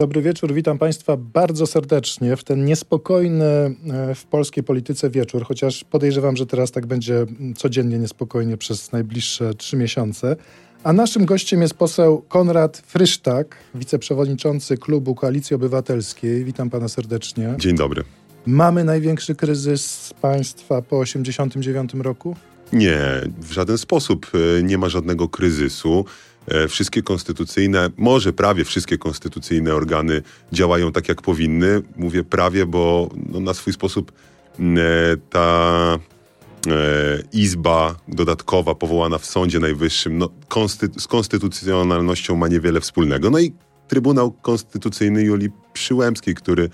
Dobry wieczór, witam Państwa bardzo serdecznie w ten niespokojny e, w polskiej polityce wieczór, chociaż podejrzewam, że teraz tak będzie codziennie niespokojnie przez najbliższe trzy miesiące. A naszym gościem jest poseł Konrad Frysztak, wiceprzewodniczący klubu Koalicji Obywatelskiej. Witam pana serdecznie. Dzień dobry. Mamy największy kryzys państwa po 1989 roku? Nie, w żaden sposób e, nie ma żadnego kryzysu. E, wszystkie konstytucyjne, może prawie wszystkie konstytucyjne organy działają tak, jak powinny. Mówię prawie, bo no, na swój sposób e, ta izba dodatkowa powołana w Sądzie Najwyższym no, z konstytucjonalnością ma niewiele wspólnego. No i Trybunał Konstytucyjny Julii Przyłębskiej, który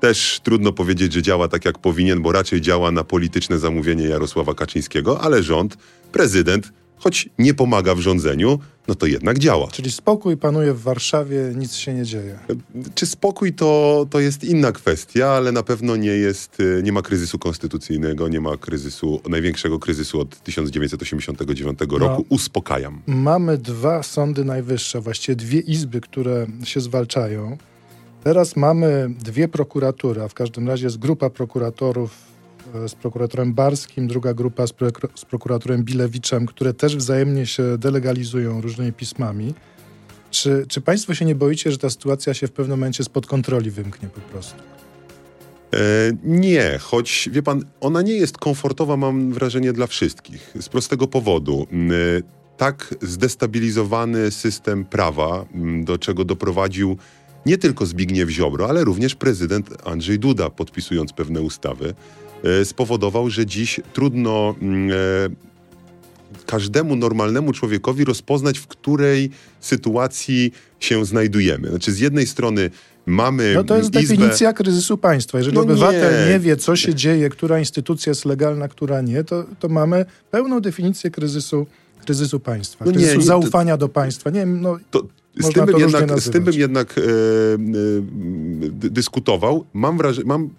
też trudno powiedzieć, że działa tak jak powinien, bo raczej działa na polityczne zamówienie Jarosława Kaczyńskiego, ale rząd, prezydent, choć nie pomaga w rządzeniu, no to jednak działa. Czyli spokój panuje w Warszawie, nic się nie dzieje. Czy spokój to, to jest inna kwestia, ale na pewno nie jest, y, nie ma kryzysu konstytucyjnego, nie ma kryzysu, największego kryzysu od 1989 no, roku. Uspokajam. Mamy dwa sądy najwyższe, właściwie dwie izby, które się zwalczają. Teraz mamy dwie prokuratury, a w każdym razie jest grupa prokuratorów z prokuratorem Barskim, druga grupa z, z prokuratorem Bilewiczem, które też wzajemnie się delegalizują różnymi pismami. Czy, czy państwo się nie boicie, że ta sytuacja się w pewnym momencie spod kontroli wymknie po prostu? E, nie, choć wie pan, ona nie jest komfortowa, mam wrażenie, dla wszystkich. Z prostego powodu. E, tak zdestabilizowany system prawa, do czego doprowadził nie tylko Zbigniew Ziobro, ale również prezydent Andrzej Duda, podpisując pewne ustawy, e, spowodował, że dziś trudno mm, e, każdemu normalnemu człowiekowi rozpoznać, w której sytuacji się znajdujemy. Znaczy, z jednej strony mamy. No to jest izbę... definicja kryzysu państwa. Jeżeli no obywatel nie. nie. wie, co się dzieje, która instytucja jest legalna, która nie, to, to mamy pełną definicję kryzysu, kryzysu państwa, no kryzysu nie, zaufania to, do państwa. Nie wiem, no, to, z tym, bym jednak, z tym bym jednak e, e, dyskutował. Mam wrażenie, mam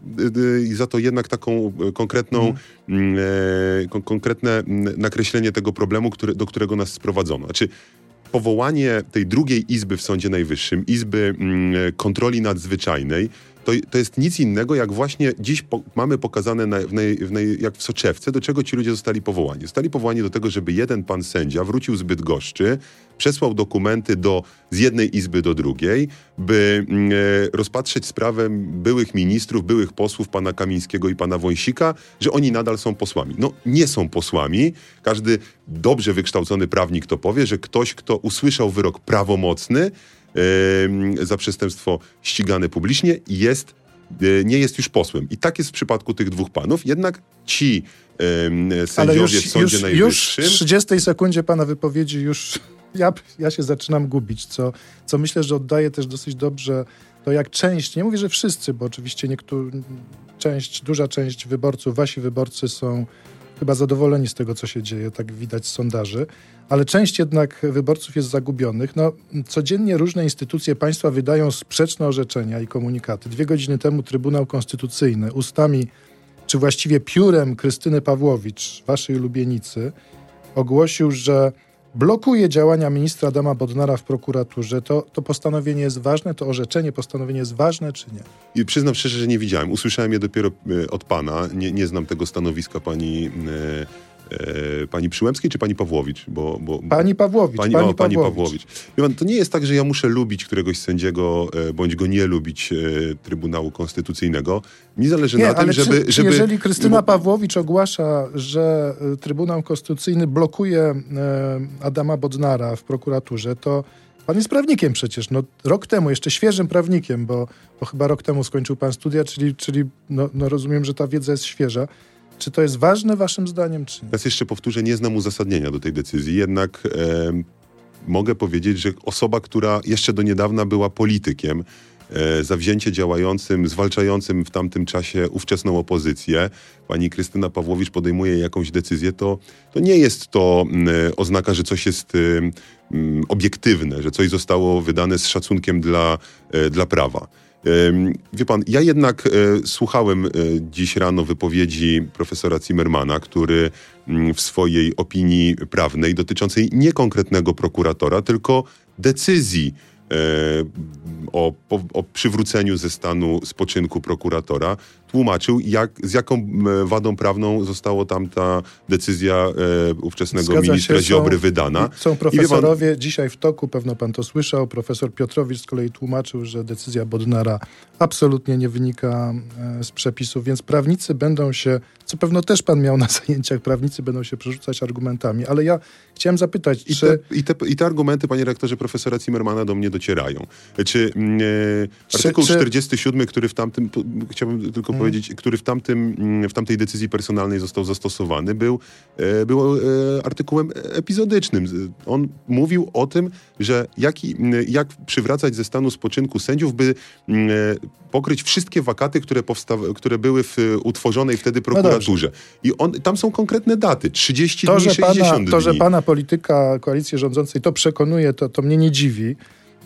e, za to jednak taką konkretną, mm. e, konkretne nakreślenie tego problemu, który, do którego nas sprowadzono. Znaczy, powołanie tej drugiej izby w Sądzie Najwyższym, Izby Kontroli Nadzwyczajnej, to, to jest nic innego, jak właśnie dziś po, mamy pokazane na, w nej, w nej, jak w soczewce, do czego ci ludzie zostali powołani. Zostali powołani do tego, żeby jeden pan sędzia wrócił z Bydgoszczy, przesłał dokumenty do, z jednej izby do drugiej, by mm, e, rozpatrzeć sprawę byłych ministrów, byłych posłów, pana Kamińskiego i pana Wąsika, że oni nadal są posłami. No, nie są posłami. Każdy dobrze wykształcony prawnik to powie, że ktoś, kto usłyszał wyrok prawomocny, za przestępstwo ścigane publicznie jest, e, nie jest już posłem. I tak jest w przypadku tych dwóch panów. Jednak ci sędziowie już, w Sądzie już, Najwyższym... Już w 30 sekundzie pana wypowiedzi już ja, ja się zaczynam gubić, co, co myślę, że oddaje też dosyć dobrze to, jak część, nie mówię, że wszyscy, bo oczywiście niektórzy, część, duża część wyborców, wasi wyborcy są chyba zadowoleni z tego, co się dzieje, tak widać z sondaży, ale część jednak wyborców jest zagubionych. No, codziennie różne instytucje państwa wydają sprzeczne orzeczenia i komunikaty. Dwie godziny temu Trybunał Konstytucyjny ustami, czy właściwie piórem Krystyny Pawłowicz, waszej ulubienicy, ogłosił, że blokuje działania ministra Adama Bodnara w prokuraturze, to, to postanowienie jest ważne, to orzeczenie, postanowienie jest ważne, czy nie? I przyznam szczerze, że nie widziałem. Usłyszałem je dopiero e, od pana. Nie, nie znam tego stanowiska pani. E, E, pani Przyłębskiej czy pani Pawłowicz? Bo, bo, pani Pawłowicz. Pani, pani, o, pani Pawłowicz. Pan, to nie jest tak, że ja muszę lubić któregoś sędziego, e, bądź go nie lubić e, Trybunału Konstytucyjnego. Mi zależy nie, na tym, żeby, czy, żeby... Jeżeli Krystyna Pawłowicz ogłasza, że Trybunał Konstytucyjny blokuje Adama Bodnara w prokuraturze, to Pan jest prawnikiem przecież. No, rok temu, jeszcze świeżym prawnikiem, bo, bo chyba rok temu skończył pan studia, czyli, czyli no, no rozumiem, że ta wiedza jest świeża. Czy to jest ważne waszym zdaniem, czy nie? Jeszcze powtórzę, nie znam uzasadnienia do tej decyzji, jednak e, mogę powiedzieć, że osoba, która jeszcze do niedawna była politykiem, e, zawzięcie działającym, zwalczającym w tamtym czasie ówczesną opozycję, pani Krystyna Pawłowicz podejmuje jakąś decyzję, to, to nie jest to oznaka, że coś jest obiektywne, że coś zostało wydane z szacunkiem dla, e, dla prawa. Wie pan, ja jednak e, słuchałem e, dziś rano wypowiedzi profesora Zimmermana, który mm, w swojej opinii prawnej dotyczącej nie konkretnego prokuratora, tylko decyzji o, o, przywróceniu ze stanu spoczynku prokuratora, tłumaczył, jak, z jaką wadą prawną została tamta decyzja e, ówczesnego Zgadza ministra się, Ziobry są, wydana. Są profesorowie pan... dzisiaj w toku, pewno pan to słyszał. Profesor Piotrowicz z kolei tłumaczył, że decyzja Bodnara absolutnie nie wynika e, z przepisów, więc prawnicy będą się, co pewno też pan miał na zajęciach, prawnicy będą się przerzucać argumentami, ale ja chciałem zapytać, I czy... Te, i, te, I te argumenty, panie rektorze, profesora Zimmermana do mnie docierają. Czy mm, e, artykuł czy, 47, który w tamtym, chciałbym tylko. Powiedzieć, który w, tamtym, mm, w tamtej decyzji personalnej został zastosowany, był, e, był e, artykułem epizodycznym. On mówił o tym, że jak, jak przywracać ze stanu spoczynku sędziów, by mm, pokryć wszystkie wakaty, które, powsta- które były w utworzonej wtedy no prokuraturze. No I on, tam są konkretne daty, 30 to, dni, że 60 pana, dni. To, że pana polityka koalicji rządzącej to przekonuje, to, to mnie nie dziwi.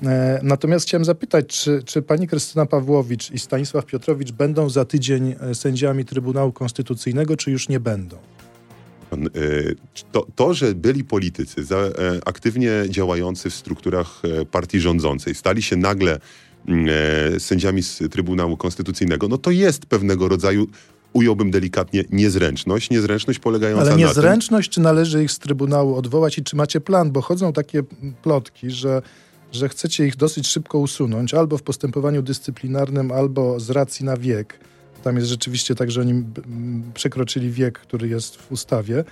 E, natomiast chciałem zapytać, czy, czy pani Krystyna Pawłowicz i Stanisław Piotrowicz będą za tydzień e, sędziami Trybunału Konstytucyjnego, czy już nie będą? E, to, to, że byli politycy za, aktywnie działający w strukturach partii rządzącej, stali się nagle mm, sędziami z Trybunału Konstytucyjnego, no to jest pewnego rodzaju ująłbym delikatnie niezręczność. Niezręczność polegająca Ale na niezręczność, tym... czy należy ich z Trybunału odwołać i czy macie plan? Bo chodzą takie plotki, że, że chcecie ich dosyć szybko usunąć, albo w postępowaniu dyscyplinarnym, albo z racji na wiek. Tam jest rzeczywiście tak, że oni przekroczyli wiek, który jest w ustawie.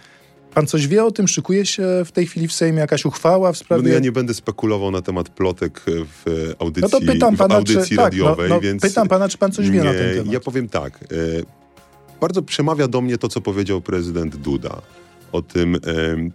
Pan coś wie o tym? Szykuje się w tej chwili w Sejmie jakaś uchwała w sprawie... No, ja nie będę spekulował na temat plotek w audycji, no to pytam pana, audycji czy, radiowej, tak, no, no, więc... Pytam pana, czy pan coś wie na ten temat. Ja powiem tak. E, bardzo przemawia do mnie to, co powiedział prezydent Duda o tym e,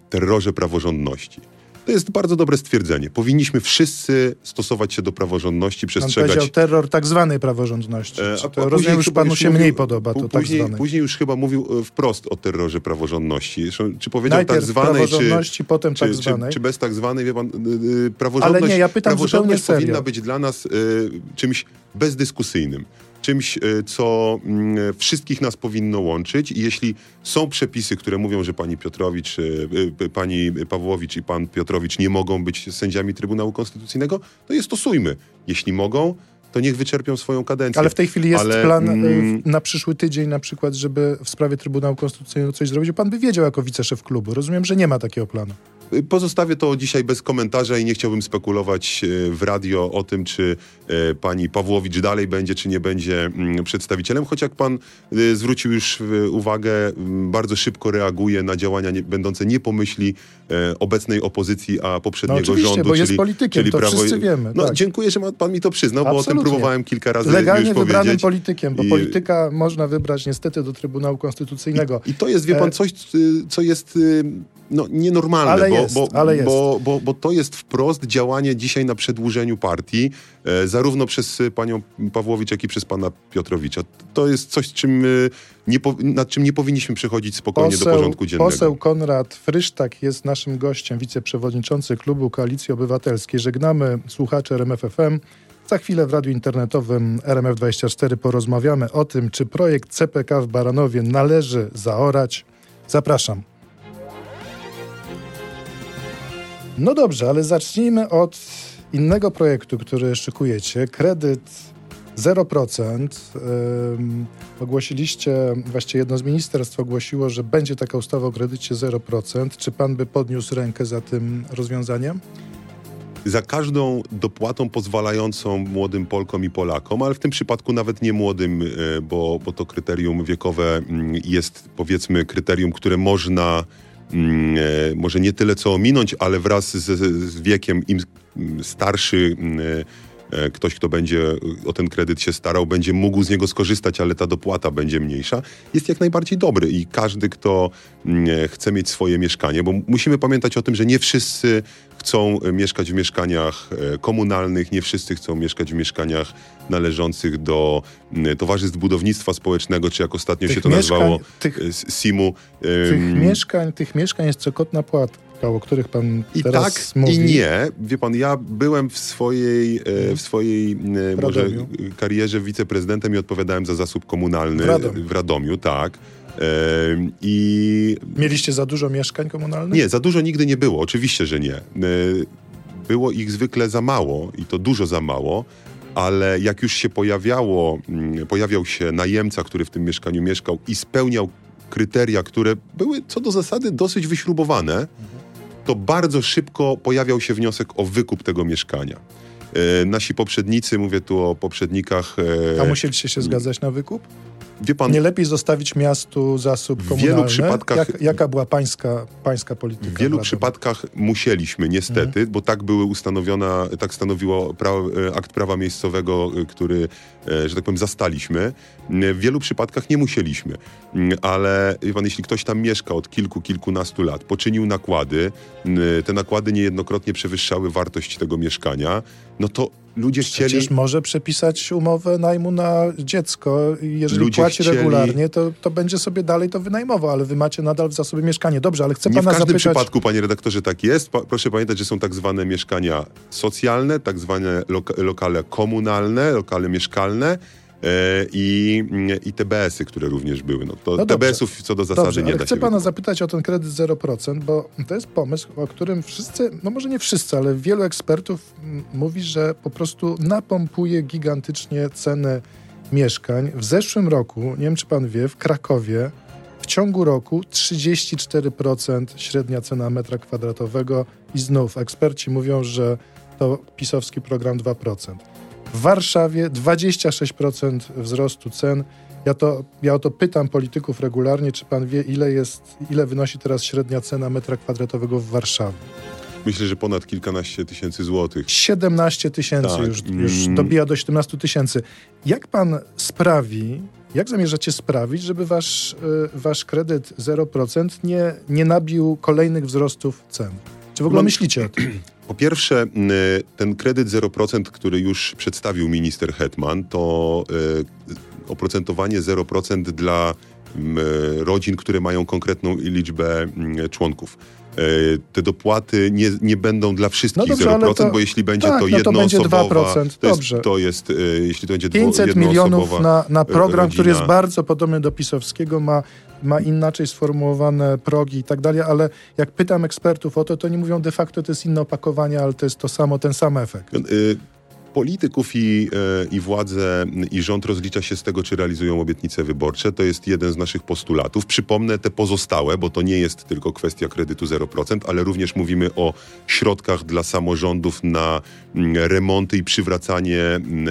terrorze praworządności. To jest bardzo dobre stwierdzenie. Powinniśmy wszyscy stosować się do praworządności, przestrzegać... Pan powiedział terror tak zwanej praworządności. E, a, to rozumiem, już panu się mówił, mniej podoba to tak później, tak Później już chyba mówił e, wprost o terrorze praworządności. Czy powiedział Najpierw tak zwanej, praworządności, czy, potem czy, tak zwanej. Czy, czy, bez tak zwanej, wie pan, yy, praworządność, Ale nie, ja pytam praworządność powinna być dla nas yy, czymś bezdyskusyjnym czymś, e, co mm, wszystkich nas powinno łączyć. I jeśli są przepisy, które mówią, że pani Piotrowicz, e, e, pani Pawłowicz i pan Piotrowicz nie mogą być sędziami Trybunału Konstytucyjnego, to je stosujmy. Jeśli mogą, to niech wyczerpią swoją kadencję. Ale w tej chwili jest Ale, plan mm, na przyszły tydzień na przykład, żeby w sprawie Trybunału Konstytucyjnego coś zrobić. Pan by wiedział jako wiceszef klubu. Rozumiem, że nie ma takiego planu. Pozostawię to dzisiaj bez komentarza i nie chciałbym spekulować e, w radio o tym, czy e, pani Pawłowicz dalej będzie, czy nie będzie mm, przedstawicielem, choć jak pan e, zwrócił już uwagę, bardzo szybko reaguje na działania nie, będące nie pomyśli obecnej opozycji, a poprzedniego no rządu. bo czyli, jest politykiem, czyli to prawo... wszyscy wiemy. No, tak. Dziękuję, że pan mi to przyznał, Absolutnie. bo o tym próbowałem kilka razy Legalnie już wybranym powiedzieć. politykiem, bo I... polityka można wybrać niestety do Trybunału Konstytucyjnego. I, I, to jest, wie pan, coś, co jest no, nienormalne, ale bo, jest, bo, ale jest. Bo, bo, bo, to jest wprost działanie dzisiaj na przedłużeniu partii, e, zarówno przez panią Pawłowicz, jak i przez pana Piotrowicza. To jest coś, czym, e, nie, nad czym nie powinniśmy przechodzić spokojnie poseł, do porządku dziennego. Poseł Konrad Frysztak jest naszym gościem, wiceprzewodniczący Klubu Koalicji Obywatelskiej. Żegnamy słuchacze RMFFM. Za chwilę w radiu internetowym RMF24 porozmawiamy o tym, czy projekt CPK w Baranowie należy zaorać. Zapraszam. No dobrze, ale zacznijmy od innego projektu, który szykujecie. Kredyt 0%. Um, ogłosiliście, właściwie jedno z ministerstw ogłosiło, że będzie taka ustawa o kredycie 0%. Czy pan by podniósł rękę za tym rozwiązaniem? za każdą dopłatą pozwalającą młodym Polkom i Polakom, ale w tym przypadku nawet nie młodym, e, bo, bo to kryterium wiekowe mm, jest powiedzmy kryterium, które można może nie tyle co ominąć, ale wraz z, z wiekiem im starszy mm, e, e, ktoś, kto będzie o ten kredyt się starał, będzie mógł z niego skorzystać, ale ta dopłata będzie mniejsza, jest jak najbardziej dobry i każdy, kto mm, chce mieć swoje mieszkanie, bo musimy pamiętać o tym, że nie wszyscy chcą mieszkać w mieszkaniach komunalnych, nie wszyscy chcą mieszkać w mieszkaniach należących do Towarzystw Budownictwa Społecznego, czy jak ostatnio tych się to nazywało, tych, SIM-u. Tych mieszkań, tych mieszkań jest cokotna płatka, o których pan I teraz tak, mówi. I nie. Wie pan, ja byłem w swojej, w swojej może karierze wiceprezydentem i odpowiadałem za zasób komunalny w Radomiu, w Radomiu tak. I... Mieliście za dużo mieszkań komunalnych? Nie, za dużo nigdy nie było, oczywiście, że nie. było ich zwykle za mało i to dużo za mało, ale jak już się pojawiało, mm, pojawiał się najemca, który w tym mieszkaniu mieszkał i spełniał kryteria, które były co do zasady dosyć wyśrubowane, to bardzo szybko pojawiał się wniosek o wykup tego mieszkania. E, nasi poprzednicy, mówię tu o poprzednikach. E, A musieliście się zgadzać na wykup? Wie pan, nie lepiej zostawić miastu zasób komunalny? W wielu przypadkach... Jak, jaka była pańska, pańska polityka? W wielu przypadkach musieliśmy, niestety, mhm. bo tak były ustanowiona, tak stanowiło e, akt prawa miejscowego, e, który, e, że tak powiem, zastaliśmy. W wielu przypadkach nie musieliśmy, ale wie pan, jeśli ktoś tam mieszka od kilku, kilkunastu lat, poczynił nakłady, te nakłady niejednokrotnie przewyższały wartość tego mieszkania, no to ludzie chcieli... Przecież może przepisać umowę najmu na dziecko i jeżeli ludzie płaci chcieli... regularnie, to, to będzie sobie dalej to wynajmował, ale wy macie nadal w zasobie mieszkanie. Dobrze, ale chcę Nie pana w każdym zapytać... przypadku, panie redaktorze, tak jest. Pa, proszę pamiętać, że są tak zwane mieszkania socjalne, tak zwane loka lokale komunalne, lokale mieszkalne, i, i TBS-y, które również były. No to no TBS-ów co do zasady dobrze, nie ale da chcę się pana zapytać o ten kredyt 0%, bo to jest pomysł, o którym wszyscy, no może nie wszyscy, ale wielu ekspertów mówi, że po prostu napompuje gigantycznie ceny mieszkań. W zeszłym roku, nie wiem czy pan wie, w Krakowie w ciągu roku 34% średnia cena metra kwadratowego i znów eksperci mówią, że to pisowski program 2%. W Warszawie 26% wzrostu cen. Ja, to, ja o to pytam polityków regularnie, czy pan wie, ile, jest, ile wynosi teraz średnia cena metra kwadratowego w Warszawie? Myślę, że ponad kilkanaście tysięcy złotych. 17 tysięcy tak. już, już mm. dobija do 17 tysięcy. Jak pan sprawi, jak zamierzacie sprawić, żeby wasz, y, wasz kredyt 0% nie, nie nabił kolejnych wzrostów cen? Czy w ogóle myślicie o tym? Po pierwsze, ten kredyt 0%, który już przedstawił minister Hetman, to e, oprocentowanie 0% dla rodzin, które mają konkretną liczbę członków. E, te dopłaty nie, nie będą dla wszystkich no dobrze, 0%, to, bo jeśli będzie tak, to jednoosobowa, no to, będzie 2%, to, jest, to jest, jeśli to będzie 500 milionów na, na program, rodzina. który jest bardzo podobny do pisowskiego, ma ma inaczej sformułowane progi i tak dalej, ale jak pytam ekspertów o to, to nie mówią de facto to jest inne opakowanie, ale to jest to samo, ten sam efekt. Polityków i, e, i władze i rząd rozlicza się z tego, czy realizują obietnice wyborcze. To jest jeden z naszych postulatów. Przypomnę te pozostałe, bo to nie jest tylko kwestia kredytu 0%, ale również mówimy o środkach dla samorządów na remonty i przywracanie Mm,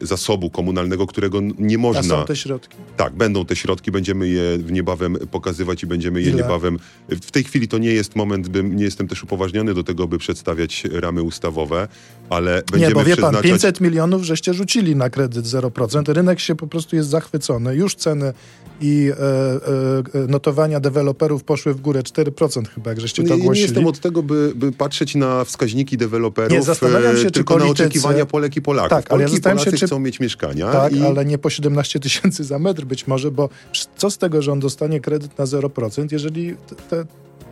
zasobu komunalnego, którego nie można... A są te środki? Tak, będą te środki, będziemy je niebawem pokazywać i będziemy je Ile? niebawem... W tej chwili to nie jest moment, bym, nie jestem też upoważniony do tego, by przedstawiać ramy ustawowe, ale będziemy Nie, bo wie przeznaczać... pan, 500 milionów żeście rzucili na kredyt 0%. Rynek się po prostu jest zachwycony. Już ceny i e, e, notowania deweloperów poszły w górę 4% chyba, jak żeście to ogłosili. Ja nie jestem od tego, by, by patrzeć na wskaźniki deweloperów, nie, zastanawiam się, tylko czy politycy... na oczekiwania Polek i Polaków. Tak, ale ja zastanawiam się, czy... chcą mieć mieszkania. Tak, i... ale nie po 17 tysięcy za metr być może, bo co z tego, że on dostanie kredyt na 0%, jeżeli te,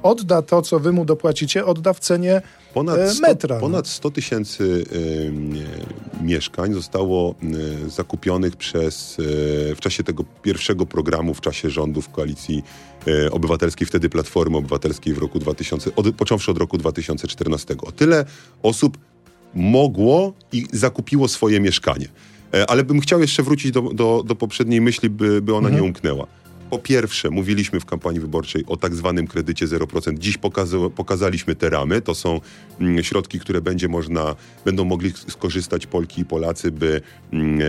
odda to, co wy mu dopłacicie, odda w cenie ponad 100, e, metra. No. Ponad 100 tysięcy y, mieszkań zostało y, zakupionych przez, y, w czasie tego pierwszego programu, w czasie rządów Koalicji Obywatelskiej, wtedy Platformy Obywatelskiej w roku 2000, od, począwszy od roku 2014. O tyle osób mogło i zakupiło swoje mieszkanie. E, ale bym chciał jeszcze wrócić do, do, do poprzedniej myśli, by, by ona mhm. nie umknęła. Po pierwsze, mówiliśmy w kampanii wyborczej o tak zwanym kredycie 0%. Dziś pokaza pokazaliśmy te ramy. To są mm, środki, które będzie można, będą mogli skorzystać Polki i Polacy, by mm, e,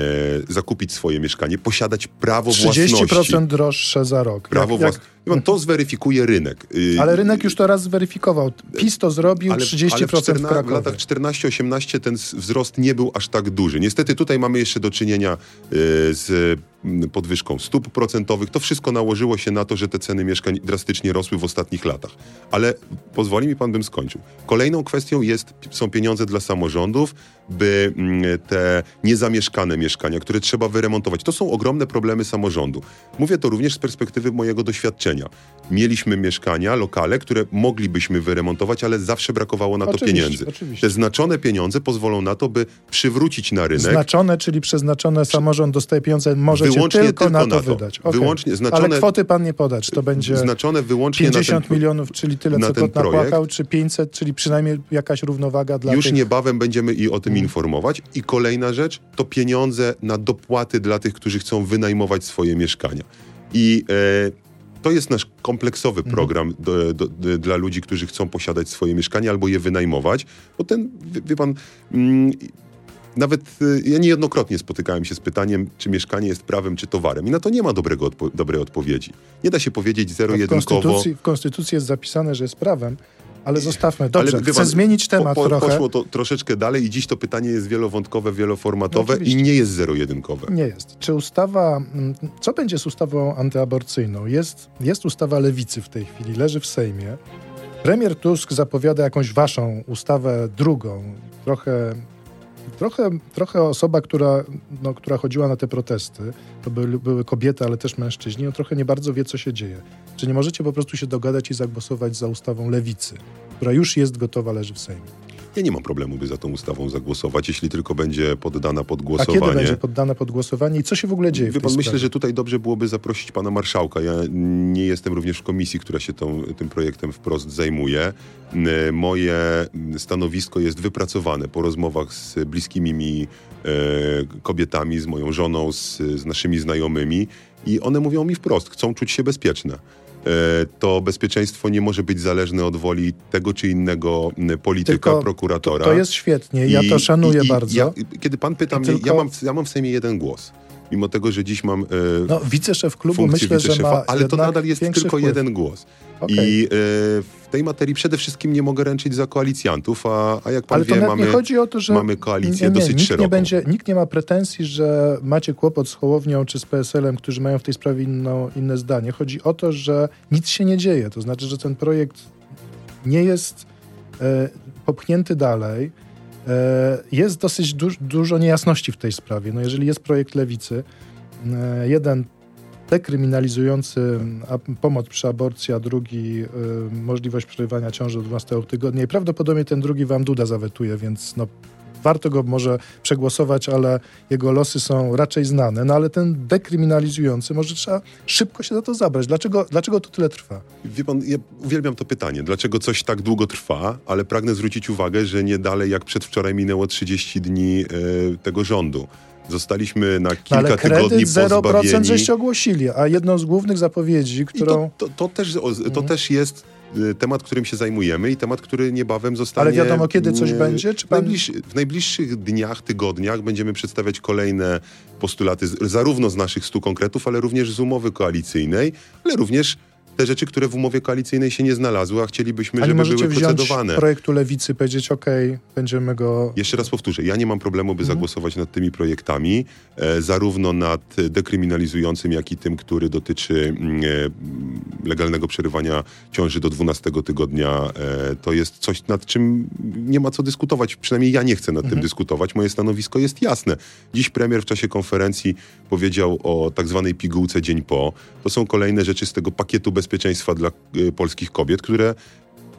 zakupić swoje mieszkanie, posiadać prawo 30% własności. 30% droższe za rok. Prawo własności. To zweryfikuje rynek. Y, ale rynek już to raz zweryfikował. PiS to zrobił, ale, 30% ale w, 14, w latach 14-18 ten wzrost nie był aż tak duży. Niestety tutaj mamy jeszcze do czynienia y, z podwyżką stóp procentowych. To wszystko nałożyło się na to, że te ceny mieszkań drastycznie rosły w ostatnich latach. Ale pozwoli mi pan, bym skończył. Kolejną kwestią jest, są pieniądze dla samorządów by mm, te niezamieszkane mieszkania, które trzeba wyremontować, to są ogromne problemy samorządu. Mówię to również z perspektywy mojego doświadczenia. Mieliśmy mieszkania, lokale, które moglibyśmy wyremontować, ale zawsze brakowało na to Oczywiście, pieniędzy. oczywiście. Te znaczone pieniądze pozwolą na to, by przywrócić na rynek Znaczone, czyli przeznaczone samorząd dostaje pieniądze, Wyłącznie tylko, tylko na to na to. wydać. Okej. Wyłącznie znaczone- Ale kwoty pan nie podać, to będzie znaczone wyłącznie 50 na ten, milionów, czyli tyle, na co ten kot napłakał, czy 500, czyli przynajmniej jakaś równowaga dla Już tych... niebawem będziemy i o tym Mhm. informować. I kolejna rzecz to pieniądze na dopłaty dla tych, którzy chcą wynajmować swoje mieszkania. I e, to jest nasz kompleksowy Mhm. program do, do, do, dla ludzi, którzy chcą posiadać swoje mieszkania albo je wynajmować. Bo ten, wie, wie pan, mm, nawet y, ja niejednokrotnie spotykałem się z pytaniem, czy mieszkanie jest prawem, czy towarem. I na to nie ma dobrego odpo- dobrej odpowiedzi. Nie da się powiedzieć w, zero-jedynkowo. konstytucji, w Konstytucji jest zapisane, że jest prawem, ale zostawmy. Dobrze, wie chcę pan, zmienić temat po, po, trochę. Poszło to troszeczkę dalej i dziś to pytanie jest wielowątkowe, wieloformatowe No i nie jest zero-jedynkowe. Nie jest. Czy ustawa, mm, co będzie z ustawą antyaborcyjną? Jest, jest ustawa lewicy w tej chwili, leży w Sejmie. Premier Tusk zapowiada jakąś waszą ustawę drugą, trochę, trochę, trochę osoba, która, no, która chodziła na te protesty, to były, były kobiety, ale też mężczyźni, on trochę nie bardzo wie, co się dzieje. Czy nie możecie po prostu się dogadać i zagłosować za ustawą lewicy, która już jest gotowa, leży w Sejmie? Ja nie mam problemu, by za tą ustawą zagłosować, jeśli tylko będzie poddana pod A głosowanie. kiedy będzie poddana pod głosowanie i co się w ogóle dzieje w Wie pan, myślę, że tutaj dobrze byłoby zaprosić pana marszałka. Ja nie jestem również w komisji, która się tą, tym projektem wprost zajmuje. Moje stanowisko jest wypracowane po rozmowach z bliskimi mi e, kobietami, z moją żoną, z, z naszymi znajomymi i one mówią mi wprost, chcą czuć się bezpieczne. E, To bezpieczeństwo nie może być zależne od woli tego czy innego polityka, Tylko prokuratora. To jest świetnie, ja I- to szanuję i- i bardzo. Ja, kiedy pan pyta mnie, tylko- ja, mam, w- ja mam w Sejmie jeden głos. Mimo tego, że dziś mam e, No, wiceszef klubu myślę, że ma ale to nadal jest tylko wpływ. jeden głos. Okej. I e, tej materii przede wszystkim nie mogę ręczyć za koalicjantów, a, a jak pan Ale wie, mamy, nie chodzi o to, że mamy koalicję nie, nie, dosyć nikt szeroką. nie będzie, Nikt nie ma pretensji, że macie kłopot z Hołownią czy z PSL-em, którzy mają w tej sprawie inno, inne zdanie. Chodzi o to, że nic się nie dzieje. To znaczy, że ten projekt nie jest e, popchnięty dalej. E, jest dosyć du dużo niejasności w tej sprawie. No jeżeli jest projekt lewicy, e, jeden dekryminalizujący pomoc przy aborcji, a drugi y, możliwość przerywania ciąży do 12 tygodnia i prawdopodobnie ten drugi wam Duda zawetuje, więc no, warto go może przegłosować, ale jego losy są raczej znane. No ale ten dekryminalizujący, może trzeba szybko się za to zabrać. Dlaczego, dlaczego to tyle trwa? Wie pan, ja uwielbiam to pytanie, dlaczego coś tak długo trwa, ale pragnę zwrócić uwagę, że nie dalej jak przedwczoraj minęło 30 dni e, tego rządu. Zostaliśmy na No, kilka ale tygodni kredyt 0% pozbawieni. żeście ogłosili, a jedną z głównych zapowiedzi, którą... to, to, to, też, to Mhm. też jest y, temat, którym się zajmujemy i temat, który niebawem zostanie... Ale wiadomo, kiedy coś będzie? Czy pan- w najbliższych dniach, tygodniach będziemy przedstawiać kolejne postulaty, zarówno z naszych stu konkretów, ale również z umowy koalicyjnej, ale również te rzeczy, które w umowie koalicyjnej się nie znalazły, a chcielibyśmy, A żeby były procedowane. projektu lewicy, powiedzieć, ok, będziemy go... Jeszcze raz powtórzę, ja nie mam problemu, by Mhm. zagłosować nad tymi projektami, e, zarówno nad dekryminalizującym, jak i tym, który dotyczy mm, e, legalnego przerywania ciąży do 12 tygodnia. E, to jest coś, nad czym nie ma co dyskutować. Przynajmniej ja nie chcę nad Mhm. tym dyskutować. Moje stanowisko jest jasne. Dziś premier w czasie konferencji powiedział o tak zwanej pigułce dzień po. To są kolejne rzeczy z tego pakietu bezpieczeństwa dla e, polskich kobiet, które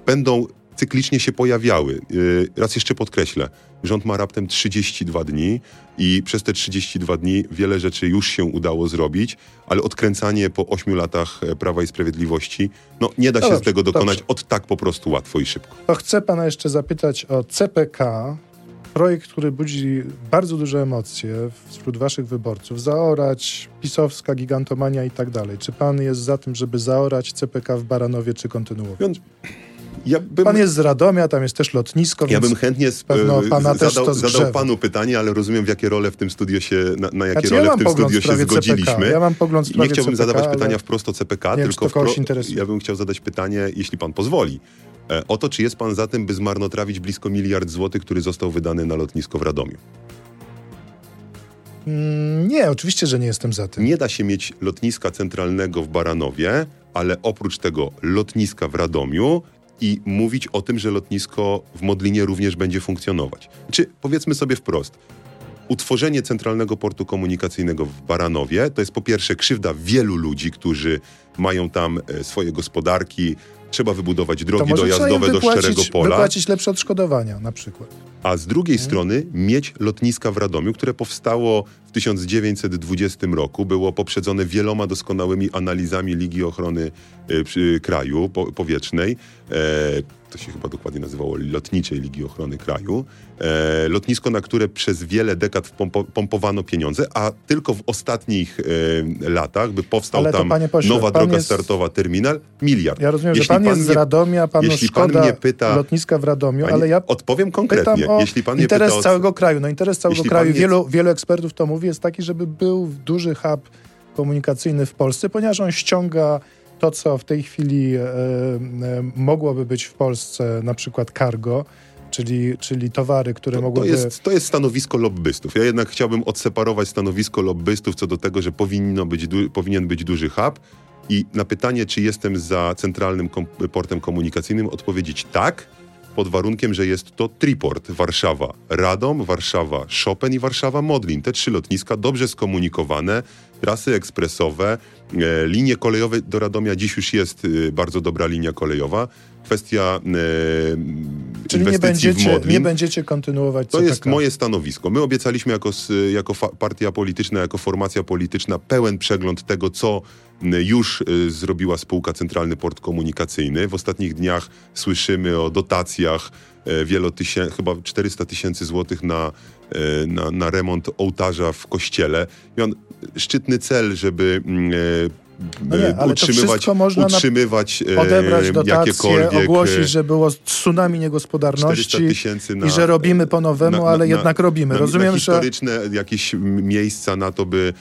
będą cyklicznie się pojawiały. Yy, Raz jeszcze podkreślę, rząd ma raptem 32 dni i przez te 32 dni wiele rzeczy już się udało zrobić, ale odkręcanie po 8 latach e, Prawa i Sprawiedliwości, no nie da No się dobrze, z tego dokonać dobrze. od tak po prostu łatwo i szybko. To chcę pana jeszcze zapytać o CPK, projekt, który budzi bardzo duże emocje wśród waszych wyborców. Zaorać, pisowska gigantomania i tak dalej. Czy pan jest za tym, żeby zaorać CPK w Baranowie, czy kontynuować? Więc ja bym, Pan jest z Radomia, tam jest też lotnisko, ja bym chętnie sp- pewno pana z- też zadał, zadał panu pytanie, ale rozumiem w jakie role w tym studio się, na, na jakie Znaczy, ja role mam w tym studio się zgodziliśmy. CPK. Ja mam pogląd w Nie chciałbym CPK, zadawać pytania wprost o CPK, wiem, tylko kogoś wpro- ja bym chciał zadać pytanie, jeśli pan pozwoli, e, o to, czy jest pan za tym, by zmarnotrawić blisko miliard złotych, który został wydany na lotnisko w Radomiu. Mm, Nie, oczywiście, że nie jestem za tym. Nie da się mieć lotniska centralnego w Baranowie, ale oprócz tego lotniska w Radomiu i mówić o tym, że lotnisko w Modlinie również będzie funkcjonować. Czy powiedzmy sobie wprost, utworzenie Centralnego Portu Komunikacyjnego w Baranowie to jest po pierwsze krzywda wielu ludzi, którzy mają tam e, swoje gospodarki, trzeba wybudować drogi dojazdowe do Szczerego Pola. wypłacić lepsze odszkodowania na przykład. A z drugiej hmm. strony mieć lotniska w Radomiu, które powstało 1920 roku, było poprzedzone wieloma doskonałymi analizami Ligi Ochrony y, Kraju po, Powietrznej. E, to się chyba dokładnie nazywało Lotniczej Ligi Ochrony Kraju. E, lotnisko, na które przez wiele dekad pompo, pompowano pieniądze, a tylko w ostatnich e, latach by powstał tam pośle, nowa droga jest... startowa, terminal, miliard. Ja rozumiem, jeśli że pan, pan jest z Radomia, panu jeśli szkoda pan mnie pyta, lotniska w Radomiu, ale ja odpowiem konkretnie. Jeśli pan interes pyta całego kraju. No interes całego kraju, wielu, wielu ekspertów to mówi, jest taki, żeby był duży hub komunikacyjny w Polsce, ponieważ on ściąga to, co w tej chwili e, e, mogłoby być w Polsce, na przykład cargo, czyli, czyli towary, które to, mogłyby... To jest, to jest stanowisko lobbystów. Ja jednak chciałbym odseparować stanowisko lobbystów co do tego, że powinno być, powinien być duży hub i na pytanie, czy jestem za centralnym kom portem komunikacyjnym, odpowiedzieć tak, pod warunkiem, że jest to triport Warszawa Radom, Warszawa Chopin i Warszawa Modlin. Te trzy lotniska dobrze skomunikowane, trasy ekspresowe, e, linie kolejowe do Radomia dziś już jest e, bardzo dobra linia kolejowa. Kwestia e, Czyli nie będziecie, nie będziecie kontynuować To jest moje stanowisko. My obiecaliśmy jako, jako partia polityczna, jako formacja polityczna pełen przegląd tego, co już y, zrobiła spółka Centralny Port Komunikacyjny. W ostatnich dniach słyszymy o dotacjach e, wielotysięcy, chyba 400 tysięcy złotych na, e, na, na remont ołtarza w kościele. I on, szczytny cel, żeby e, no nie, ale utrzymywać, to można utrzymywać odebrać dotacje, ogłosić, że było tsunami niegospodarności na, i że robimy po nowemu, na, ale na, jednak robimy. Rozumiem, na historyczne że... jakieś miejsca na to, by,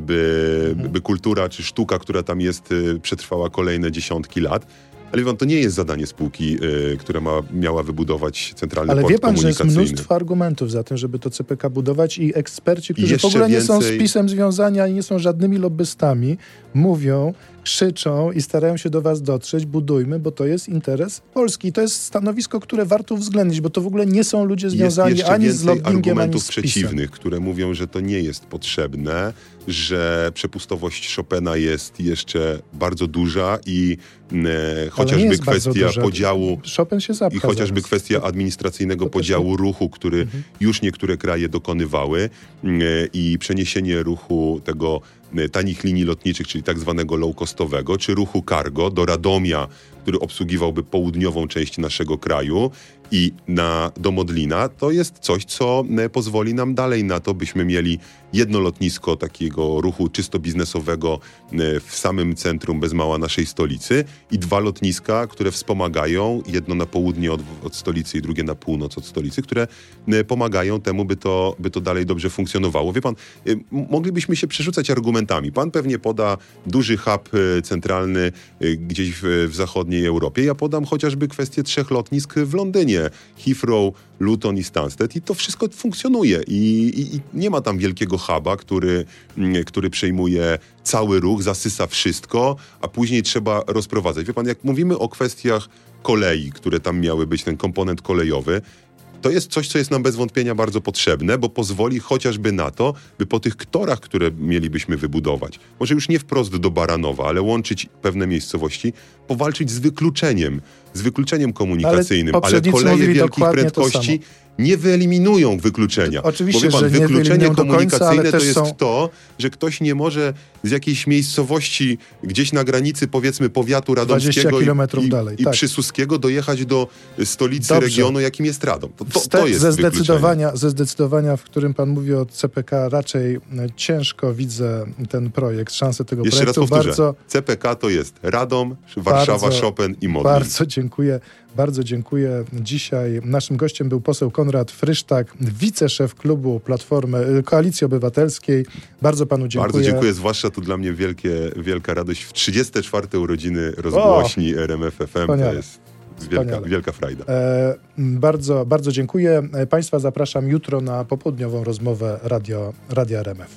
by, mhm. by kultura czy sztuka, która tam jest, przetrwała kolejne dziesiątki lat. Ale wie pan, to nie jest zadanie spółki, y, która ma, miała wybudować centralny Ale port wie pan, że jest mnóstwo argumentów za tym, żeby to CPK budować i eksperci, którzy w ogóle więcej... nie są z PiSem związani, ani nie są żadnymi lobbystami, mówią, krzyczą i starają się do was dotrzeć, budujmy, bo to jest interes Polski. I to jest stanowisko, które warto uwzględnić, bo to w ogóle nie są ludzie związani ani z lobbyingiem, ani z przeciwnych, które mówią, że to nie jest potrzebne, że przepustowość Chopina jest jeszcze bardzo duża i e, chociażby kwestia podziału Chopin się i chociażby zaraz. kwestia administracyjnego podziału ruchu, który mhm. już niektóre kraje dokonywały e, i przeniesienie ruchu tego tanich linii lotniczych, czyli tak zwanego low-costowego, czy ruchu cargo do Radomia, który obsługiwałby południową część naszego kraju i na, do Modlina, to jest coś, co e, pozwoli nam dalej na to, byśmy mieli jedno lotnisko takiego ruchu czysto biznesowego e, w samym centrum bez mała naszej stolicy i dwa lotniska, które wspomagają, jedno na południe od, od stolicy i drugie na północ od stolicy, które e, pomagają temu, by to, by to dalej dobrze funkcjonowało. Wie pan, moglibyśmy się przerzucać argumentami. Pan pewnie poda duży hub centralny gdzieś w, w zachodniej Europie. Ja podam chociażby kwestię trzech lotnisk w Londynie Heathrow, Luton i Stansted i to wszystko funkcjonuje i, i, i nie ma tam wielkiego huba, który, mm, który przejmuje cały ruch, zasysa wszystko, a później trzeba rozprowadzać. Wie pan, jak mówimy o kwestiach kolei, które tam miały być, ten komponent kolejowy, to jest coś, co jest nam bez wątpienia bardzo potrzebne, bo pozwoli chociażby na to, by po tych torach, które mielibyśmy wybudować, może już nie wprost do Baranowa, ale łączyć pewne miejscowości, powalczyć z wykluczeniem, z wykluczeniem komunikacyjnym, ale, ale koleje wielkich prędkości nie wyeliminują wykluczenia. Oczywiście, pan, że wykluczenie komunikacyjne końca, to jest są... to, że ktoś nie może z jakiejś miejscowości gdzieś na granicy powiedzmy powiatu radomskiego i, i, dalej, i tak. przysuskiego dojechać do stolicy Dobrze. regionu, jakim jest Radom. To, to, to jest ze zdecydowania, ze zdecydowania, w którym pan mówi o CPK, raczej e, ciężko widzę ten projekt, szansę tego Jeszcze projektu. Jeszcze raz powtórzę. Bardzo... CPK to jest Radom, Warszawa, bardzo, Chopin i Modlin. Bardzo dziękuję. Bardzo dziękuję. Dzisiaj naszym gościem był poseł Konrad Frysztak, wiceszef klubu Platformy y, Koalicji Obywatelskiej. Bardzo panu dziękuję. Bardzo dziękuję, zwłaszcza tu dla mnie wielkie, wielka radość w 34. urodziny rozgłośni o, RMF FM. To jest wielka, wielka frajda. E, bardzo, bardzo dziękuję. E, państwa zapraszam jutro na popołudniową rozmowę radio, Radia RMF.